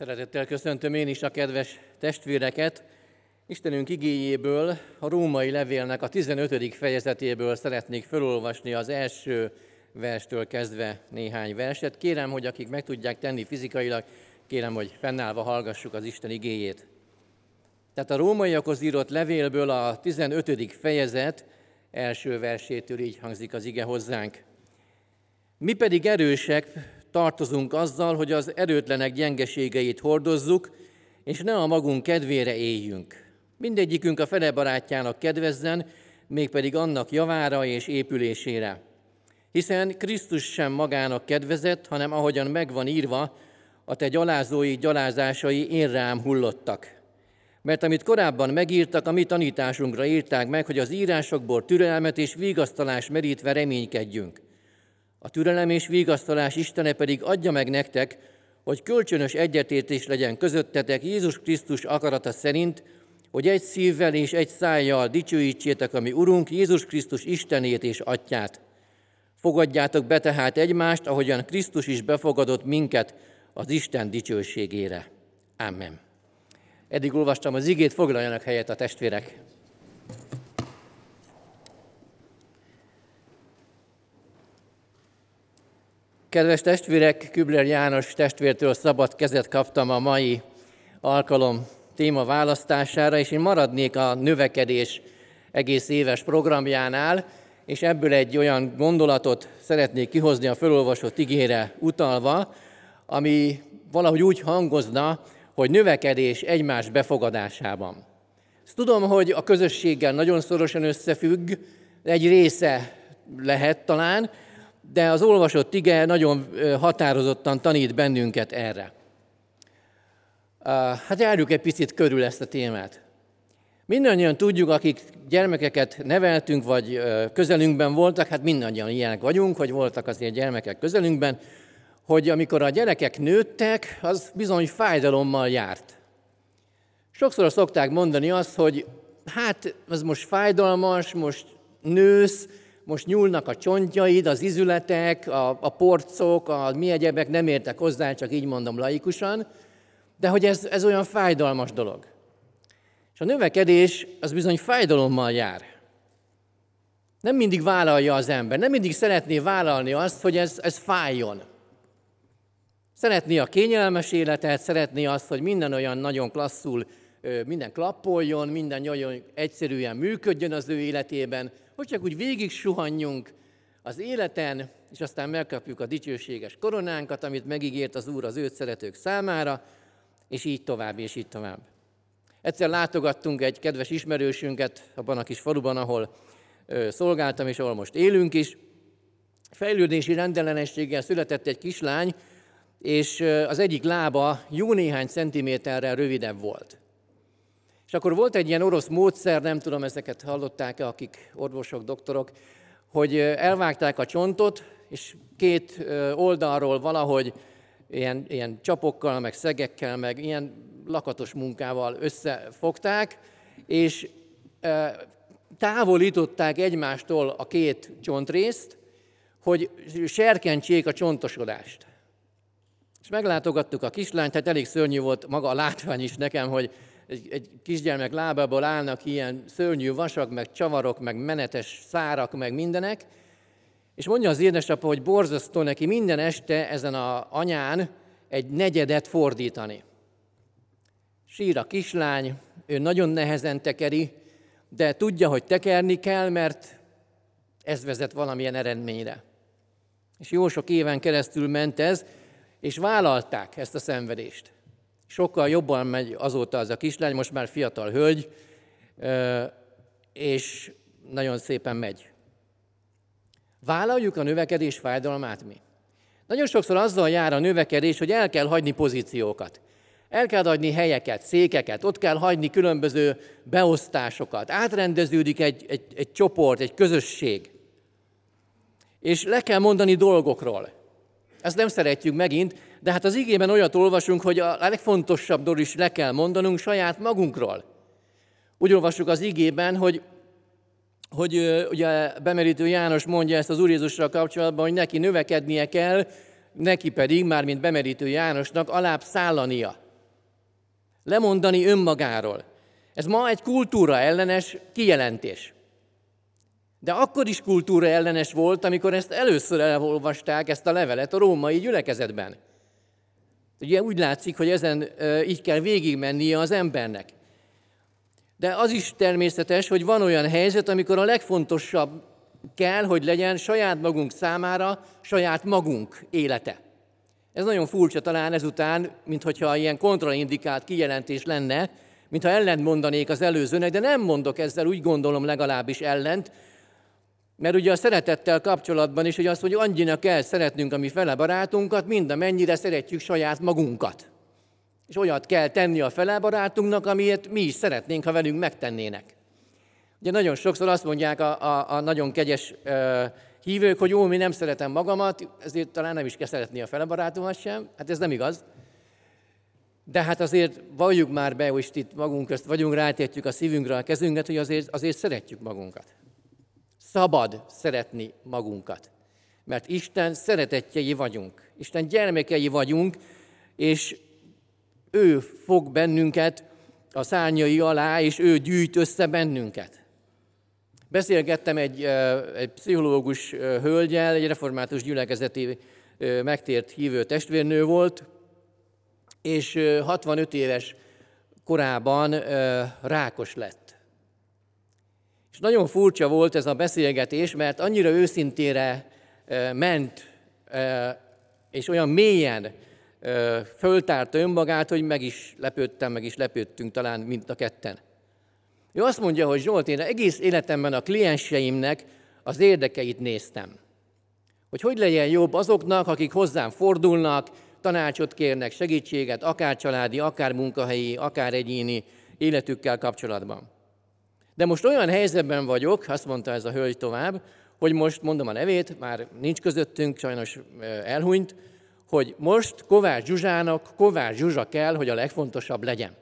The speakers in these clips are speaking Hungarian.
Szeretettel köszöntöm én is a kedves testvéreket. Istenünk igéjéből, a római levélnek a 15. fejezetéből szeretnék felolvasni az első verstől kezdve néhány verset. Kérem, hogy akik meg tudják tenni fizikailag, kérem, hogy fennállva hallgassuk az Isten igéjét. Tehát a rómaiakhoz írott levélből a 15. fejezet első versétől így hangzik az ige hozzánk. Mi pedig erősek tartozunk azzal, hogy az erőtlenek gyengeségeit hordozzuk, és ne a magunk kedvére éljünk. Mindegyikünk a fele barátjának kedvezzen, mégpedig annak javára és épülésére. Hiszen Krisztus sem magának kedvezett, hanem ahogyan megvan írva, a te gyalázói gyalázásai én rám hullottak. Mert amit korábban megírtak, a mi tanításunkra írták meg, hogy az írásokból türelmet és vigasztalás merítve reménykedjünk. A türelem és vigasztalás Istene pedig adja meg nektek, hogy kölcsönös egyetértés legyen közöttetek Jézus Krisztus akarata szerint, hogy egy szívvel és egy szájjal dicsőítsétek a mi Urunk Jézus Krisztus Istenét és Atyát. Fogadjátok be tehát egymást, ahogyan Krisztus is befogadott minket az Isten dicsőségére. Amen. Eddig olvastam az igét, foglaljanak helyet a testvérek. Kedves testvérek, Kübler János testvértől szabad kezet kaptam a mai alkalom téma választására, és én maradnék a növekedés egész éves programjánál, és ebből egy olyan gondolatot szeretnék kihozni a felolvasott igére utalva, ami valahogy úgy hangozna, hogy növekedés egymás befogadásában. Ezt tudom, hogy a közösséggel nagyon szorosan összefügg, egy része lehet talán, de az olvasott ige nagyon határozottan tanít bennünket erre. Hát járjuk egy picit körül ezt a témát. Mindannyian tudjuk, akik gyermekeket neveltünk, vagy közelünkben voltak, hát mindannyian ilyenek vagyunk, hogy voltak azért gyermekek közelünkben, hogy amikor a gyerekek nőttek, az bizony fájdalommal járt. Sokszor szokták mondani azt, hogy hát ez most fájdalmas, most nősz, most nyúlnak a csontjaid, az izületek, a, a porcok, a mi egyebek nem értek hozzá, csak így mondom laikusan, de hogy ez, ez olyan fájdalmas dolog. És a növekedés az bizony fájdalommal jár. Nem mindig vállalja az ember, nem mindig szeretné vállalni azt, hogy ez, ez fájjon. Szeretné a kényelmes életet, szeretné azt, hogy minden olyan nagyon klasszul, minden klappoljon, minden nagyon egyszerűen működjön az ő életében, hogy csak úgy végig suhanjunk az életen, és aztán megkapjuk a dicsőséges koronánkat, amit megígért az Úr az őt szeretők számára, és így tovább, és így tovább. Egyszer látogattunk egy kedves ismerősünket abban a kis faluban, ahol szolgáltam, és ahol most élünk is. Fejlődési rendellenességgel született egy kislány, és az egyik lába jó néhány centiméterrel rövidebb volt. És akkor volt egy ilyen orosz módszer, nem tudom, ezeket hallották-e, akik orvosok, doktorok, hogy elvágták a csontot, és két oldalról valahogy ilyen, ilyen csapokkal, meg szegekkel, meg ilyen lakatos munkával összefogták, és távolították egymástól a két csontrészt, hogy serkentsék a csontosodást. És meglátogattuk a kislányt, tehát elég szörnyű volt maga a látvány is nekem, hogy egy, egy kisgyermek lábából állnak ilyen szörnyű vasak, meg csavarok, meg menetes szárak, meg mindenek, és mondja az édesapa, hogy borzasztó neki minden este ezen a anyán egy negyedet fordítani. Sír a kislány, ő nagyon nehezen tekeri, de tudja, hogy tekerni kell, mert ez vezet valamilyen eredményre. És jó sok éven keresztül ment ez, és vállalták ezt a szenvedést. Sokkal jobban megy azóta az a kislány, most már fiatal hölgy, és nagyon szépen megy. Vállaljuk a növekedés fájdalmát mi? Nagyon sokszor azzal jár a növekedés, hogy el kell hagyni pozíciókat. El kell adni helyeket, székeket, ott kell hagyni különböző beosztásokat. Átrendeződik egy, egy, egy csoport, egy közösség. És le kell mondani dolgokról. Ezt nem szeretjük megint, de hát az igében olyat olvasunk, hogy a legfontosabb dolog is le kell mondanunk saját magunkról. Úgy olvassuk az igében, hogy, hogy ugye bemerítő János mondja ezt az Úr Jézussal kapcsolatban, hogy neki növekednie kell, neki pedig, már mint bemerítő Jánosnak, alább szállania. Lemondani önmagáról. Ez ma egy kultúra ellenes kijelentés. De akkor is kultúra ellenes volt, amikor ezt először elolvasták, ezt a levelet a római gyülekezetben. Ugye úgy látszik, hogy ezen így kell végigmennie az embernek. De az is természetes, hogy van olyan helyzet, amikor a legfontosabb kell, hogy legyen saját magunk számára saját magunk élete. Ez nagyon furcsa talán ezután, mintha ilyen kontraindikált kijelentés lenne, mintha ellent mondanék az előzőnek, de nem mondok ezzel, úgy gondolom legalábbis ellent, mert ugye a szeretettel kapcsolatban is, hogy azt mondja, annyira kell szeretnünk a mi fele barátunkat, mind amennyire szeretjük saját magunkat. És olyat kell tenni a fele barátunknak, amiért mi is szeretnénk, ha velünk megtennének. Ugye nagyon sokszor azt mondják a, a, a nagyon kegyes ö, hívők, hogy jó, mi nem szeretem magamat, ezért talán nem is kell szeretni a fele barátomat sem. Hát ez nem igaz. De hát azért valljuk már be, hogy itt magunk közt vagyunk, rátétjük a szívünkre a kezünket, hogy azért, azért szeretjük magunkat. Szabad szeretni magunkat. Mert Isten szeretetjei vagyunk. Isten gyermekei vagyunk, és ő fog bennünket a szárnyai alá, és ő gyűjt össze bennünket. Beszélgettem egy, egy pszichológus hölgyel, egy református gyülekezeti megtért hívő testvérnő volt, és 65 éves korában rákos lett. Nagyon furcsa volt ez a beszélgetés, mert annyira őszintére ment, és olyan mélyen föltárta önmagát, hogy meg is lepődtem, meg is lepődtünk talán mint a ketten. Ő azt mondja, hogy Zsolt, én egész életemben a klienseimnek az érdekeit néztem. Hogy hogy legyen jobb azoknak, akik hozzám fordulnak, tanácsot kérnek, segítséget, akár családi, akár munkahelyi, akár egyéni életükkel kapcsolatban. De most olyan helyzetben vagyok, azt mondta ez a hölgy tovább, hogy most mondom a nevét, már nincs közöttünk, sajnos elhunyt, hogy most Kovács Zsuzsának Kovács Zsuzsa kell, hogy a legfontosabb legyen.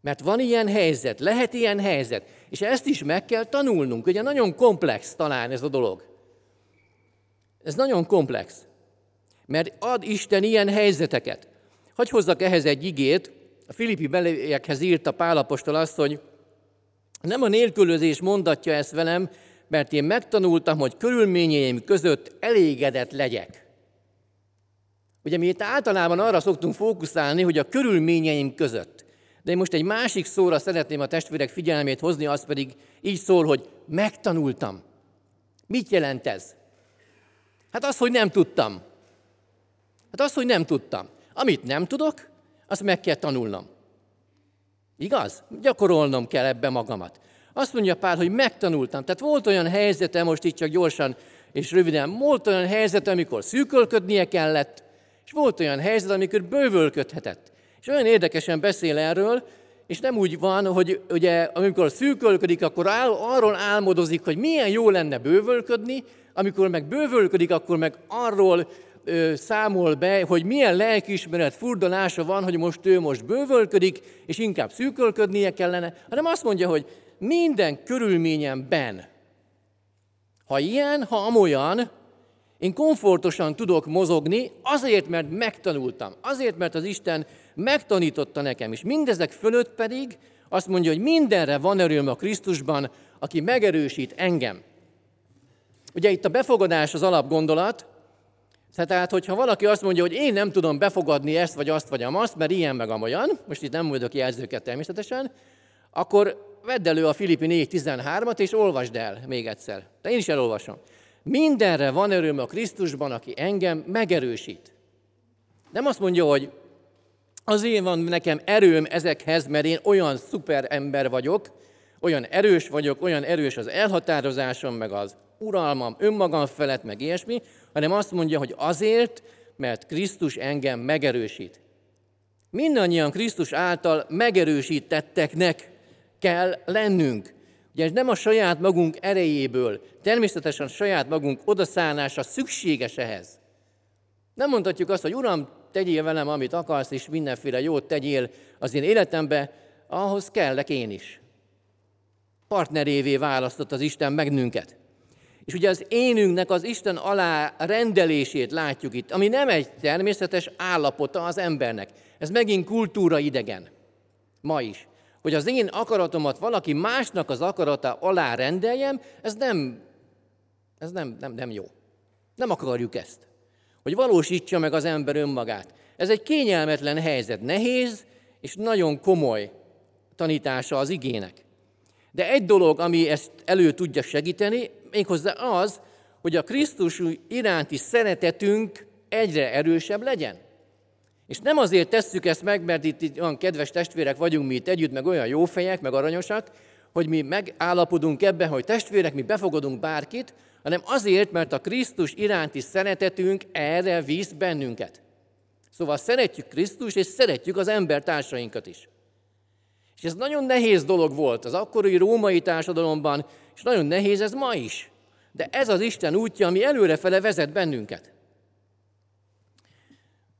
Mert van ilyen helyzet, lehet ilyen helyzet, és ezt is meg kell tanulnunk. Ugye nagyon komplex talán ez a dolog. Ez nagyon komplex. Mert ad Isten ilyen helyzeteket. Hogy hozzak ehhez egy igét, a Filippi beliekhez írta Pálapostól azt, hogy nem a nélkülözés mondatja ezt velem, mert én megtanultam, hogy körülményeim között elégedett legyek. Ugye mi itt általában arra szoktunk fókuszálni, hogy a körülményeim között. De én most egy másik szóra szeretném a testvérek figyelmét hozni, az pedig így szól, hogy megtanultam. Mit jelent ez? Hát az, hogy nem tudtam. Hát az, hogy nem tudtam. Amit nem tudok, azt meg kell tanulnom. Igaz? Gyakorolnom kell ebbe magamat. Azt mondja Pál, hogy megtanultam. Tehát volt olyan helyzete, most itt csak gyorsan és röviden, volt olyan helyzet, amikor szűkölködnie kellett, és volt olyan helyzet, amikor bővölködhetett. És olyan érdekesen beszél erről, és nem úgy van, hogy ugye, amikor szűkölködik, akkor áll, arról álmodozik, hogy milyen jó lenne bővölködni, amikor meg bővölködik, akkor meg arról ö, számol be, hogy milyen lelkiismeret furdalása van, hogy most ő most bővölködik, és inkább szűkölködnie kellene, hanem azt mondja, hogy minden körülményemben, ha ilyen, ha amolyan, én komfortosan tudok mozogni, azért, mert megtanultam, azért, mert az Isten megtanította nekem, és mindezek fölött pedig azt mondja, hogy mindenre van erőm a Krisztusban, aki megerősít engem. Ugye itt a befogadás az alapgondolat, tehát, hogyha valaki azt mondja, hogy én nem tudom befogadni ezt, vagy azt, vagy azt, mert ilyen meg amolyan, most itt nem mondok jelzőket természetesen, akkor vedd elő a Filippi 4.13-at, és olvasd el még egyszer. De én is elolvasom. Mindenre van öröm a Krisztusban, aki engem megerősít. Nem azt mondja, hogy azért van nekem erőm ezekhez, mert én olyan szuper ember vagyok, olyan erős vagyok, olyan erős az elhatározásom, meg az uralmam önmagam felett, meg ilyesmi, hanem azt mondja, hogy azért, mert Krisztus engem megerősít. Mindannyian Krisztus által megerősítetteknek kell lennünk. Ugye nem a saját magunk erejéből, természetesen a saját magunk odaszállása szükséges ehhez. Nem mondhatjuk azt, hogy Uram, tegyél velem, amit akarsz, és mindenféle jót tegyél az én életembe, ahhoz kellek én is. Partnerévé választott az Isten meg És ugye az énünknek az Isten alá rendelését látjuk itt, ami nem egy természetes állapota az embernek. Ez megint kultúra idegen. Ma is. Hogy az én akaratomat valaki másnak az akarata alá rendeljem, ez nem, ez nem, nem, nem jó. Nem akarjuk ezt. Hogy valósítsa meg az ember önmagát. Ez egy kényelmetlen helyzet, nehéz és nagyon komoly tanítása az igének. De egy dolog, ami ezt elő tudja segíteni, méghozzá az, hogy a Krisztus iránti szeretetünk egyre erősebb legyen. És nem azért tesszük ezt meg, mert itt, itt olyan kedves testvérek vagyunk mi itt együtt, meg olyan jó fejek, meg aranyosak, hogy mi megállapodunk ebben, hogy testvérek, mi befogadunk bárkit, hanem azért, mert a Krisztus iránti szeretetünk erre visz bennünket. Szóval szeretjük Krisztus, és szeretjük az embertársainkat is. És ez nagyon nehéz dolog volt az akkori római társadalomban, és nagyon nehéz ez ma is. De ez az Isten útja, ami előrefele vezet bennünket.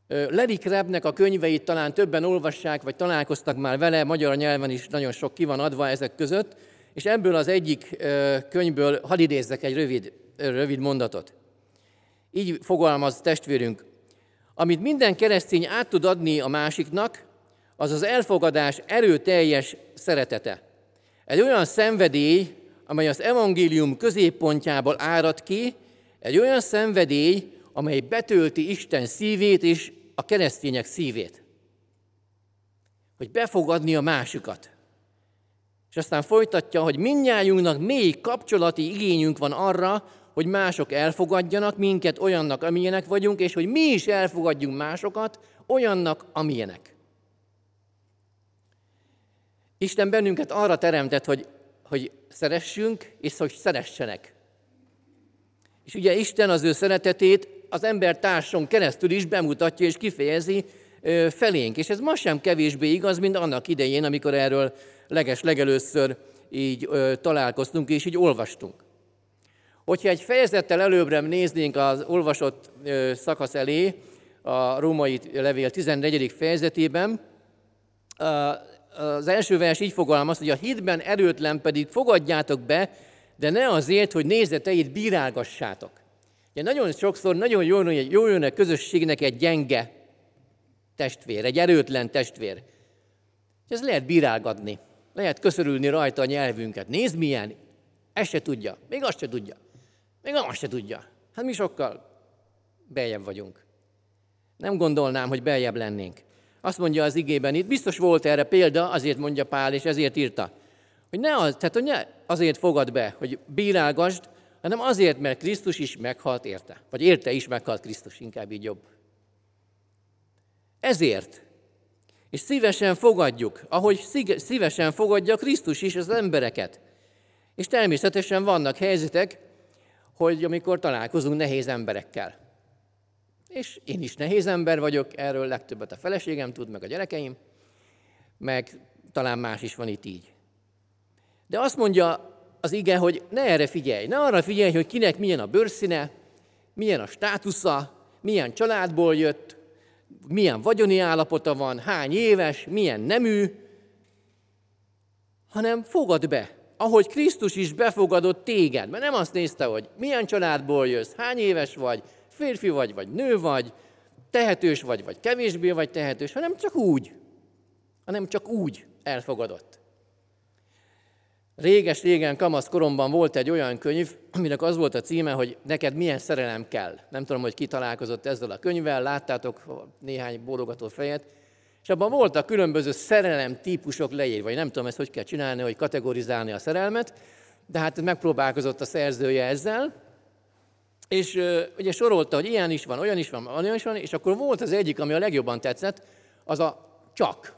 Larry Krebnek a könyveit talán többen olvassák, vagy találkoztak már vele, magyar nyelven is nagyon sok ki van adva ezek között, és ebből az egyik könyvből hadd idézzek egy rövid, rövid mondatot. Így fogalmaz testvérünk, amit minden keresztény át tud adni a másiknak, az az elfogadás erőteljes szeretete. Egy olyan szenvedély, amely az evangélium középpontjából árad ki, egy olyan szenvedély, amely betölti Isten szívét és a keresztények szívét. Hogy befogadni a másikat. És aztán folytatja, hogy mindnyájunknak mély kapcsolati igényünk van arra, hogy mások elfogadjanak minket olyannak, amilyenek vagyunk, és hogy mi is elfogadjunk másokat olyannak, amilyenek. Isten bennünket arra teremtett, hogy, hogy szeressünk, és hogy szeressenek. És ugye Isten az ő szeretetét az ember társon keresztül is bemutatja és kifejezi felénk. És ez ma sem kevésbé igaz, mint annak idején, amikor erről leges legelőször így találkoztunk és így olvastunk. Hogyha egy fejezettel előbbre néznénk az olvasott szakasz elé, a római levél 14. fejezetében, az első vers így fogalmaz, hogy a hitben erőtlen pedig fogadjátok be, de ne azért, hogy nézeteit bírálgassátok. Ugye nagyon sokszor nagyon jól, jól jön a közösségnek egy gyenge testvér, egy erőtlen testvér. És ez lehet bírálgatni, lehet köszörülni rajta a nyelvünket. Nézd milyen, ezt se tudja, még azt se tudja, még azt se tudja. Hát mi sokkal beljebb vagyunk. Nem gondolnám, hogy beljebb lennénk. Azt mondja az igében itt, biztos volt erre példa, azért mondja Pál, és ezért írta, hogy ne az, tehát hogy ne azért fogad be, hogy bírálgasd, hanem azért, mert Krisztus is meghalt érte. Vagy érte is meghalt Krisztus, inkább így jobb. Ezért. És szívesen fogadjuk, ahogy szívesen fogadja Krisztus is az embereket. És természetesen vannak helyzetek, hogy amikor találkozunk nehéz emberekkel. És én is nehéz ember vagyok, erről legtöbbet a feleségem tud, meg a gyerekeim, meg talán más is van itt így. De azt mondja az ige, hogy ne erre figyelj, ne arra figyelj, hogy kinek milyen a bőrszíne, milyen a státusza, milyen családból jött, milyen vagyoni állapota van, hány éves, milyen nemű, hanem fogad be, ahogy Krisztus is befogadott téged. Mert nem azt nézte, hogy milyen családból jössz, hány éves vagy, férfi vagy, vagy nő vagy, tehetős vagy, vagy kevésbé vagy tehetős, hanem csak úgy, hanem csak úgy elfogadott. Réges-régen, kamasz koromban volt egy olyan könyv, aminek az volt a címe, hogy neked milyen szerelem kell. Nem tudom, hogy ki találkozott ezzel a könyvvel, láttátok néhány bólogató fejet, és abban voltak különböző szerelem típusok leírva, vagy nem tudom ezt hogy kell csinálni, hogy kategorizálni a szerelmet, de hát megpróbálkozott a szerzője ezzel, és ugye sorolta, hogy ilyen is van, olyan is van, olyan is van, és akkor volt az egyik, ami a legjobban tetszett, az a csak.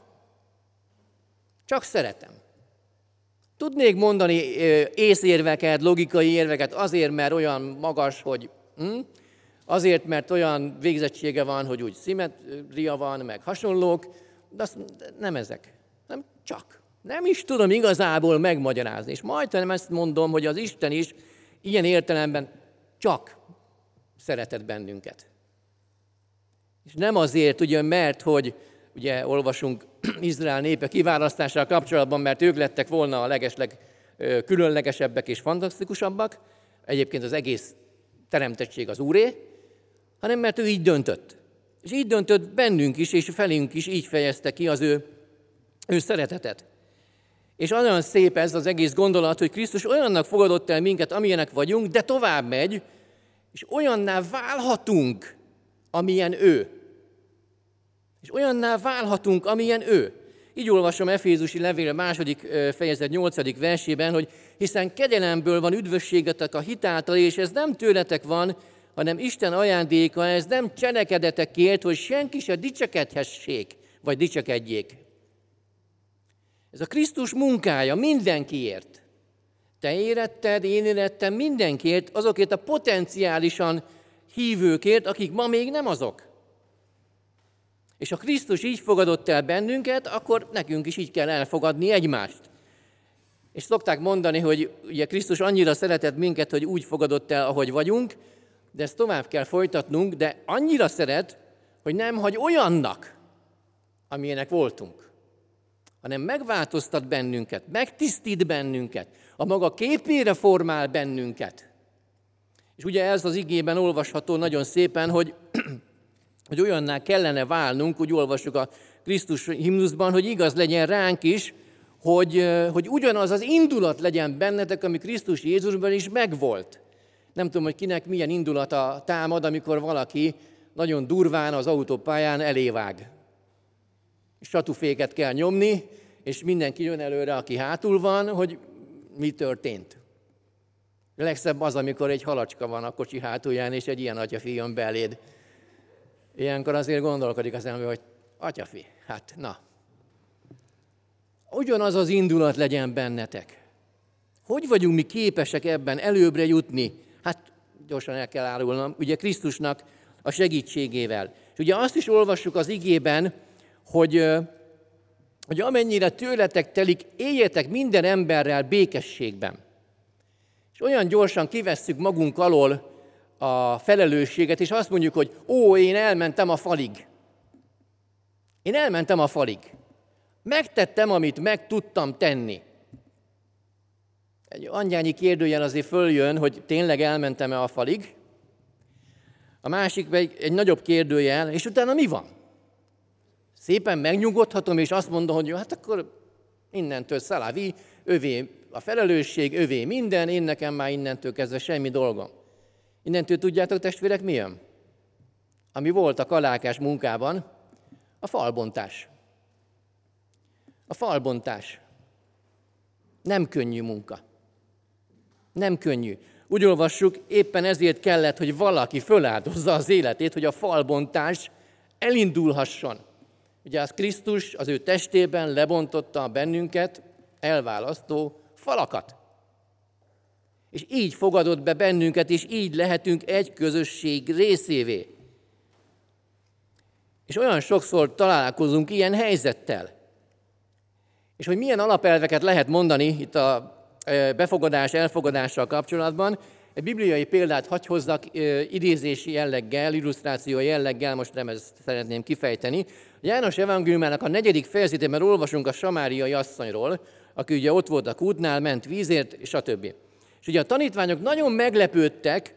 Csak szeretem. Tudnék mondani észérveket, logikai érveket azért, mert olyan magas, hogy hm? azért, mert olyan végzettsége van, hogy úgy szimetria van, meg hasonlók, de azt nem ezek, nem csak. Nem is tudom igazából megmagyarázni. És majdnem ezt mondom, hogy az Isten is ilyen értelemben csak szeretett bennünket. És nem azért, ugye, mert, hogy ugye olvasunk Izrael népe kiválasztással kapcsolatban, mert ők lettek volna a legesleg különlegesebbek és fantasztikusabbak, egyébként az egész teremtettség az úré, hanem mert ő így döntött. És így döntött bennünk is, és felünk is így fejezte ki az ő, ő szeretetet. És olyan szép ez az egész gondolat, hogy Krisztus olyannak fogadott el minket, amilyenek vagyunk, de tovább megy, és olyanná válhatunk, amilyen ő. És olyanná válhatunk, amilyen ő. Így olvasom Efézusi levél második fejezet nyolcadik versében, hogy hiszen kegyelemből van üdvösségetek a hitáltal, és ez nem tőletek van, hanem Isten ajándéka, ez nem cselekedetekért, hogy senki se dicsekedhessék, vagy dicsekedjék. Ez a Krisztus munkája mindenkiért. Te éretted, én érettem mindenkiért, azokért a potenciálisan hívőkért, akik ma még nem azok. És ha Krisztus így fogadott el bennünket, akkor nekünk is így kell elfogadni egymást. És szokták mondani, hogy ugye Krisztus annyira szeretett minket, hogy úgy fogadott el, ahogy vagyunk, de ezt tovább kell folytatnunk, de annyira szeret, hogy nem hagy olyannak, amilyenek voltunk, hanem megváltoztat bennünket, megtisztít bennünket, a maga képére formál bennünket. És ugye ez az igében olvasható nagyon szépen, hogy, hogy olyanná kellene válnunk, úgy olvassuk a Krisztus himnuszban, hogy igaz legyen ránk is, hogy, hogy ugyanaz az indulat legyen bennetek, ami Krisztus Jézusban is megvolt. Nem tudom, hogy kinek milyen indulata támad, amikor valaki nagyon durván az autópályán elévág. Satuféket kell nyomni, és mindenki jön előre, aki hátul van, hogy mi történt. A legszebb az, amikor egy halacska van a kocsi hátulján, és egy ilyen atyafi jön beléd. Ilyenkor azért gondolkodik az ember, hogy atyafi, hát na. Ugyanaz az indulat legyen bennetek. Hogy vagyunk mi képesek ebben előbbre jutni, Hát gyorsan el kell árulnom, ugye Krisztusnak a segítségével. És ugye azt is olvassuk az igében, hogy, hogy amennyire tőletek telik, éljetek minden emberrel békességben. És olyan gyorsan kivesszük magunk alól a felelősséget, és azt mondjuk, hogy ó, én elmentem a falig. Én elmentem a falig. Megtettem, amit meg tudtam tenni egy angyányi kérdőjel azért följön, hogy tényleg elmentem-e a falig. A másik pedig egy nagyobb kérdőjel, és utána mi van? Szépen megnyugodhatom, és azt mondom, hogy jó, hát akkor innentől szalávi, övé a felelősség, övé minden, én nekem már innentől kezdve semmi dolgom. Innentől tudjátok, testvérek, mi jön? Ami volt a kalákás munkában, a falbontás. A falbontás. Nem könnyű munka. Nem könnyű. Úgy olvassuk, éppen ezért kellett, hogy valaki föláldozza az életét, hogy a falbontás elindulhasson. Ugye az Krisztus az ő testében lebontotta a bennünket elválasztó falakat. És így fogadott be bennünket, és így lehetünk egy közösség részévé. És olyan sokszor találkozunk ilyen helyzettel. És hogy milyen alapelveket lehet mondani itt a befogadás, elfogadással kapcsolatban. Egy bibliai példát hagy hozzak idézési jelleggel, illusztráció jelleggel, most nem ezt szeretném kifejteni. A János evangéliumának a negyedik fejezetében olvasunk a samáriai asszonyról, aki ugye ott volt a kútnál, ment vízért, stb. És ugye a tanítványok nagyon meglepődtek,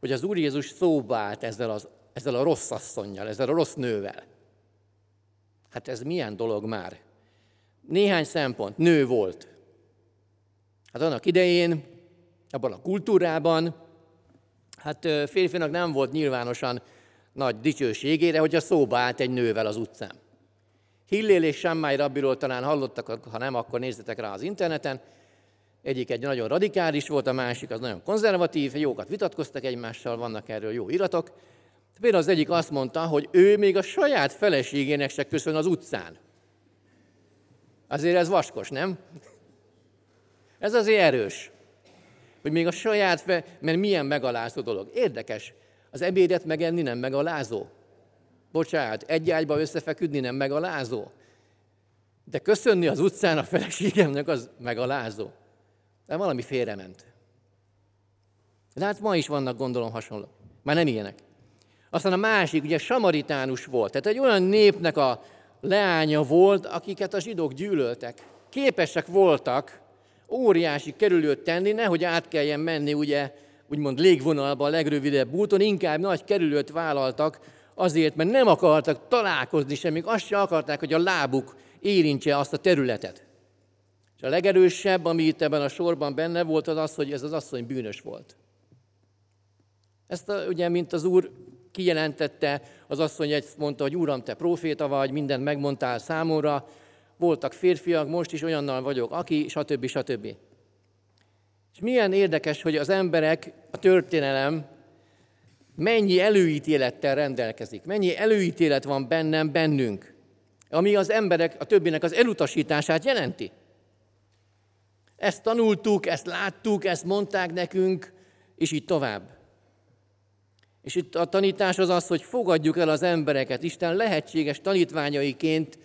hogy az Úr Jézus szóba állt ezzel, az, ezzel a rossz asszonynal, ezzel a rossz nővel. Hát ez milyen dolog már? Néhány szempont. Nő volt. Hát annak idején, abban a kultúrában, hát férfinak nem volt nyilvánosan nagy dicsőségére, hogy a szóba állt egy nővel az utcán. Hillél és Sammály rabbiról talán hallottak, ha nem, akkor nézzetek rá az interneten. Egyik egy nagyon radikális volt, a másik az nagyon konzervatív, jókat vitatkoztak egymással, vannak erről jó iratok. Például az egyik azt mondta, hogy ő még a saját feleségének se köszön az utcán. Azért ez vaskos, nem? Ez azért erős. Hogy még a saját, fe, mert milyen megalázó dolog. Érdekes. Az ebédet megenni nem megalázó. Bocsánat, egy ágyba összefeküdni nem megalázó. De köszönni az utcán a feleségemnek az megalázó. De valami félrement. De hát ma is vannak, gondolom, hasonló. Már nem ilyenek. Aztán a másik, ugye samaritánus volt. Tehát egy olyan népnek a leánya volt, akiket a zsidók gyűlöltek. Képesek voltak óriási kerülőt tenni, nehogy át kelljen menni ugye úgymond légvonalban, a legrövidebb úton, inkább nagy kerülőt vállaltak azért, mert nem akartak találkozni sem, még azt sem akarták, hogy a lábuk érintse azt a területet. És a legerősebb, ami itt ebben a sorban benne volt, az az, hogy ez az asszony bűnös volt. Ezt a, ugye, mint az úr kijelentette, az asszony egy mondta, hogy Uram, te proféta vagy, mindent megmondtál számomra, voltak férfiak, most is olyannal vagyok, aki, stb. stb. És milyen érdekes, hogy az emberek, a történelem mennyi előítélettel rendelkezik, mennyi előítélet van bennem, bennünk, ami az emberek, a többinek az elutasítását jelenti. Ezt tanultuk, ezt láttuk, ezt mondták nekünk, és így tovább. És itt a tanítás az az, hogy fogadjuk el az embereket Isten lehetséges tanítványaiként,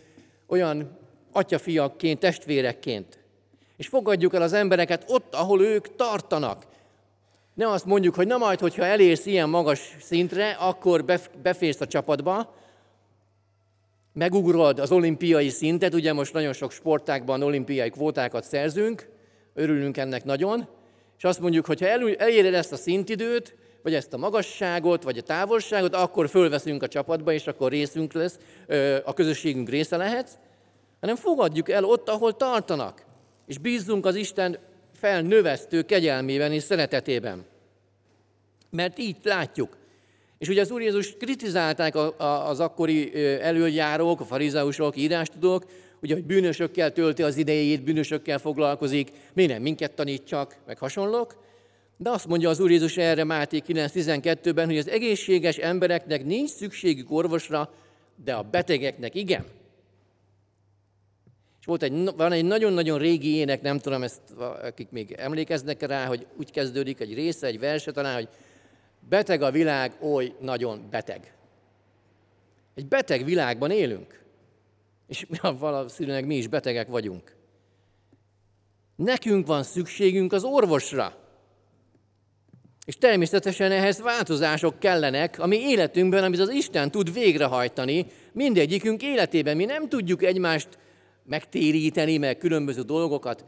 olyan atyafiakként, testvérekként. És fogadjuk el az embereket ott, ahol ők tartanak. Ne azt mondjuk, hogy na majd, hogyha elérsz ilyen magas szintre, akkor beférsz a csapatba, megugrod az olimpiai szintet, ugye most nagyon sok sportákban olimpiai kvótákat szerzünk, örülünk ennek nagyon, és azt mondjuk, hogy ha eléred ezt a szintidőt, vagy ezt a magasságot, vagy a távolságot, akkor fölveszünk a csapatba, és akkor részünk lesz, a közösségünk része lehetsz, hanem fogadjuk el ott, ahol tartanak, és bízzunk az Isten felnövesztő kegyelmében és szeretetében. Mert így látjuk. És ugye az Úr Jézus kritizálták az akkori előjárók, a farizeusok, írástudók, ugye, hogy bűnösökkel tölti az idejét, bűnösökkel foglalkozik, mi nem minket tanít csak, meg hasonlók. De azt mondja az Úr Jézus erre Máté 9.12-ben, hogy az egészséges embereknek nincs szükségük orvosra, de a betegeknek igen. És volt egy, van egy nagyon-nagyon régi ének, nem tudom, ezt, akik még emlékeznek rá, hogy úgy kezdődik egy része, egy verse talán, hogy beteg a világ, oly nagyon beteg. Egy beteg világban élünk. És valószínűleg mi is betegek vagyunk. Nekünk van szükségünk az orvosra. És természetesen ehhez változások kellenek, ami életünkben, amit az Isten tud végrehajtani, mindegyikünk életében. Mi nem tudjuk egymást megtéríteni, meg különböző dolgokat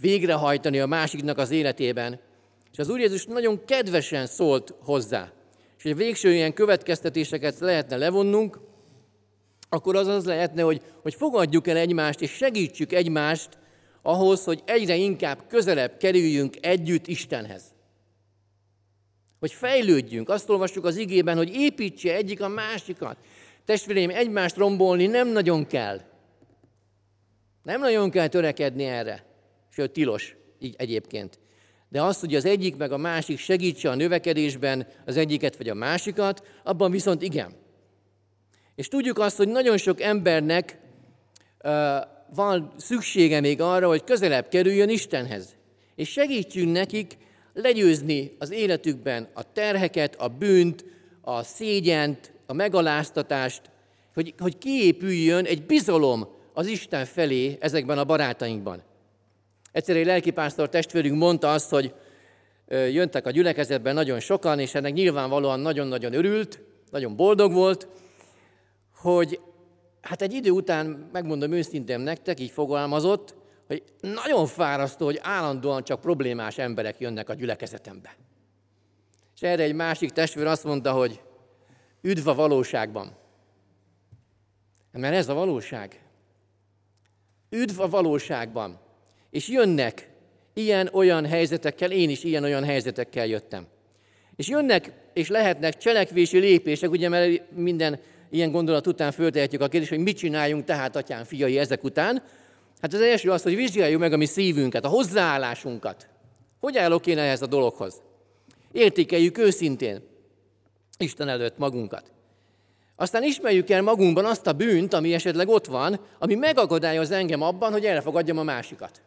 végrehajtani a másiknak az életében. És az Úr Jézus nagyon kedvesen szólt hozzá. És hogy végső ilyen következtetéseket lehetne levonnunk, akkor az az lehetne, hogy, hogy fogadjuk el egymást, és segítsük egymást ahhoz, hogy egyre inkább közelebb kerüljünk együtt Istenhez. Hogy fejlődjünk. Azt olvassuk az igében, hogy építse egyik a másikat. Testvéreim, egymást rombolni nem nagyon kell. Nem nagyon kell törekedni erre. Sőt, tilos így egyébként. De az, hogy az egyik meg a másik segítse a növekedésben az egyiket vagy a másikat, abban viszont igen. És tudjuk azt, hogy nagyon sok embernek uh, van szüksége még arra, hogy közelebb kerüljön Istenhez. És segítsünk nekik legyőzni az életükben a terheket, a bűnt, a szégyent, a megaláztatást, hogy, hogy kiépüljön egy bizalom az Isten felé ezekben a barátainkban. Egyszer egy lelkipásztor testvérünk mondta azt, hogy jöntek a gyülekezetben nagyon sokan, és ennek nyilvánvalóan nagyon-nagyon örült, nagyon boldog volt, hogy hát egy idő után, megmondom őszintén nektek, így fogalmazott, hogy nagyon fárasztó, hogy állandóan csak problémás emberek jönnek a gyülekezetembe. És erre egy másik testvér azt mondta, hogy üdv a valóságban. Mert ez a valóság. Üdv a valóságban. És jönnek ilyen-olyan helyzetekkel, én is ilyen-olyan helyzetekkel jöttem. És jönnek és lehetnek cselekvési lépések, ugye mert minden ilyen gondolat után föltehetjük a kérdést, hogy mit csináljunk tehát, atyám, fiai, ezek után. Hát az első az, hogy vizsgáljuk meg a mi szívünket, a hozzáállásunkat. Hogy állok én ehhez a dologhoz? Értékeljük őszintén Isten előtt magunkat. Aztán ismerjük el magunkban azt a bűnt, ami esetleg ott van, ami megakadályoz engem abban, hogy elfogadjam a másikat.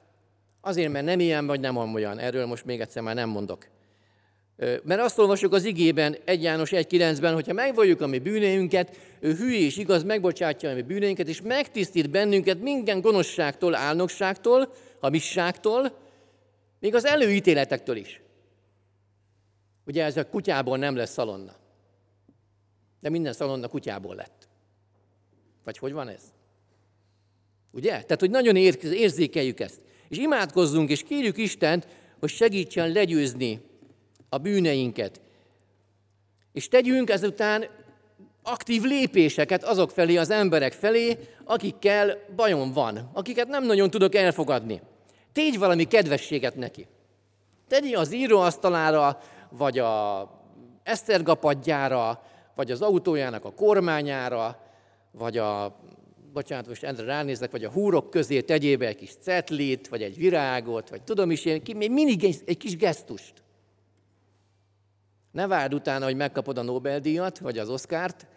Azért, mert nem ilyen vagy nem olyan. Erről most még egyszer már nem mondok. Mert azt olvasjuk az igében, 1 János 1.9-ben, hogyha megvalljuk a mi bűneinket, ő hű és igaz, megbocsátja a mi bűneinket, és megtisztít bennünket minden gonoszságtól, álnokságtól, hamisságtól, még az előítéletektől is. Ugye ez a kutyából nem lesz szalonna. De minden szalonna kutyából lett. Vagy hogy van ez? Ugye? Tehát, hogy nagyon érzékeljük ezt. És imádkozzunk, és kérjük Istent, hogy segítsen legyőzni a bűneinket. És tegyünk ezután aktív lépéseket azok felé, az emberek felé, akikkel bajom van, akiket nem nagyon tudok elfogadni. Tégy valami kedvességet neki. Tegyi az íróasztalára, vagy a esztergapadjára, vagy az autójának a kormányára, vagy a, bocsánat, most Endre ránézek, vagy a húrok közé tegyél be egy kis cetlit, vagy egy virágot, vagy tudom is én, mindig egy kis gesztust. Ne várd utána, hogy megkapod a Nobel-díjat, vagy az Oszkárt,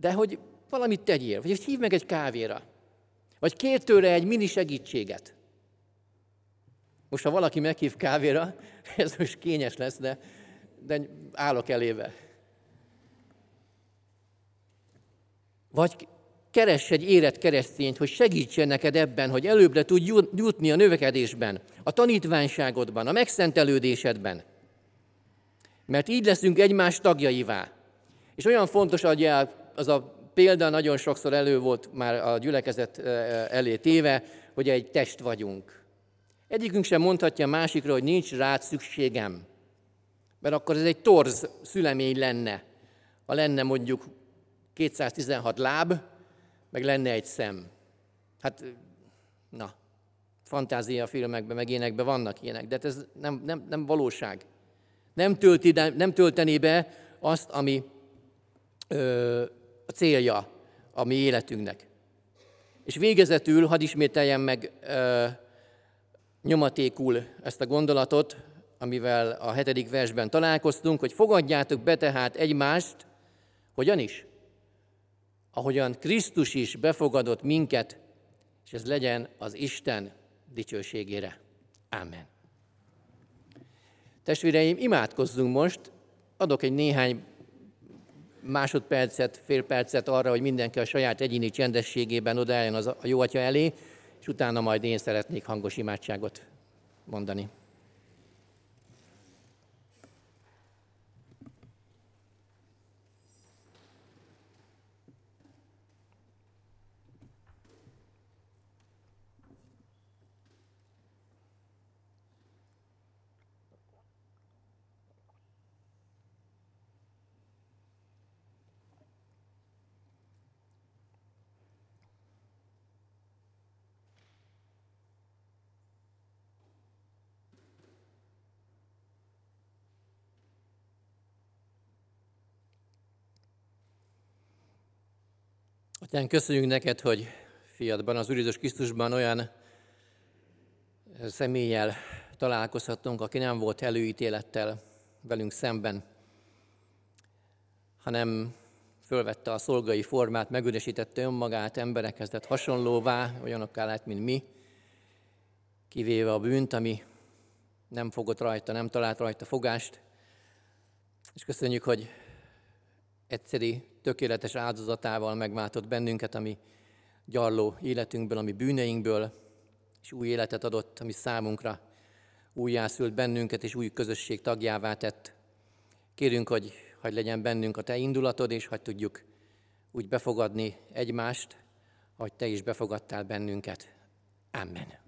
de hogy valamit tegyél, vagy hívd meg egy kávéra, vagy kér tőle egy mini segítséget. Most, ha valaki meghív kávéra, ez most kényes lesz, de, de állok elébe. Vagy keress egy érett keresztényt, hogy segítsen neked ebben, hogy előbbre tudj jutni a növekedésben, a tanítványságodban, a megszentelődésedben. Mert így leszünk egymás tagjaivá. És olyan fontos, hogy az a példa nagyon sokszor elő volt már a gyülekezet elé téve, hogy egy test vagyunk. Egyikünk sem mondhatja másikra, hogy nincs rád szükségem. Mert akkor ez egy torz szülemény lenne. Ha lenne mondjuk 216 láb, meg lenne egy szem. Hát, na, fantázia filmekben, meg énekben vannak ilyenek, de hát ez nem, nem, nem valóság. Nem, tölti, nem töltené be azt, ami ö, a célja a mi életünknek. És végezetül, hadd ismételjem meg ö, nyomatékul ezt a gondolatot, amivel a hetedik versben találkoztunk, hogy fogadjátok be tehát egymást, hogyan is? Ahogyan Krisztus is befogadott minket, és ez legyen az Isten dicsőségére. Amen. Testvéreim, imádkozzunk most, adok egy néhány másodpercet, fél percet arra, hogy mindenki a saját egyéni csendességében odaálljon az a jó atya elé, és utána majd én szeretnék hangos imádságot mondani. Atyán, köszönjük neked, hogy fiatban, az Úr Jézus Krisztusban olyan személlyel találkozhatunk, aki nem volt előítélettel velünk szemben, hanem fölvette a szolgai formát, megüresítette önmagát, emberekhez lett hasonlóvá, olyanokká lett, mint mi, kivéve a bűnt, ami nem fogott rajta, nem talált rajta fogást. És köszönjük, hogy egyszeri, tökéletes áldozatával megváltott bennünket, ami gyarló életünkből, ami bűneinkből, és új életet adott, ami számunkra újjászült bennünket, és új közösség tagjává tett. Kérünk, hogy hogy legyen bennünk a Te indulatod, és hogy tudjuk úgy befogadni egymást, hogy Te is befogadtál bennünket. Amen.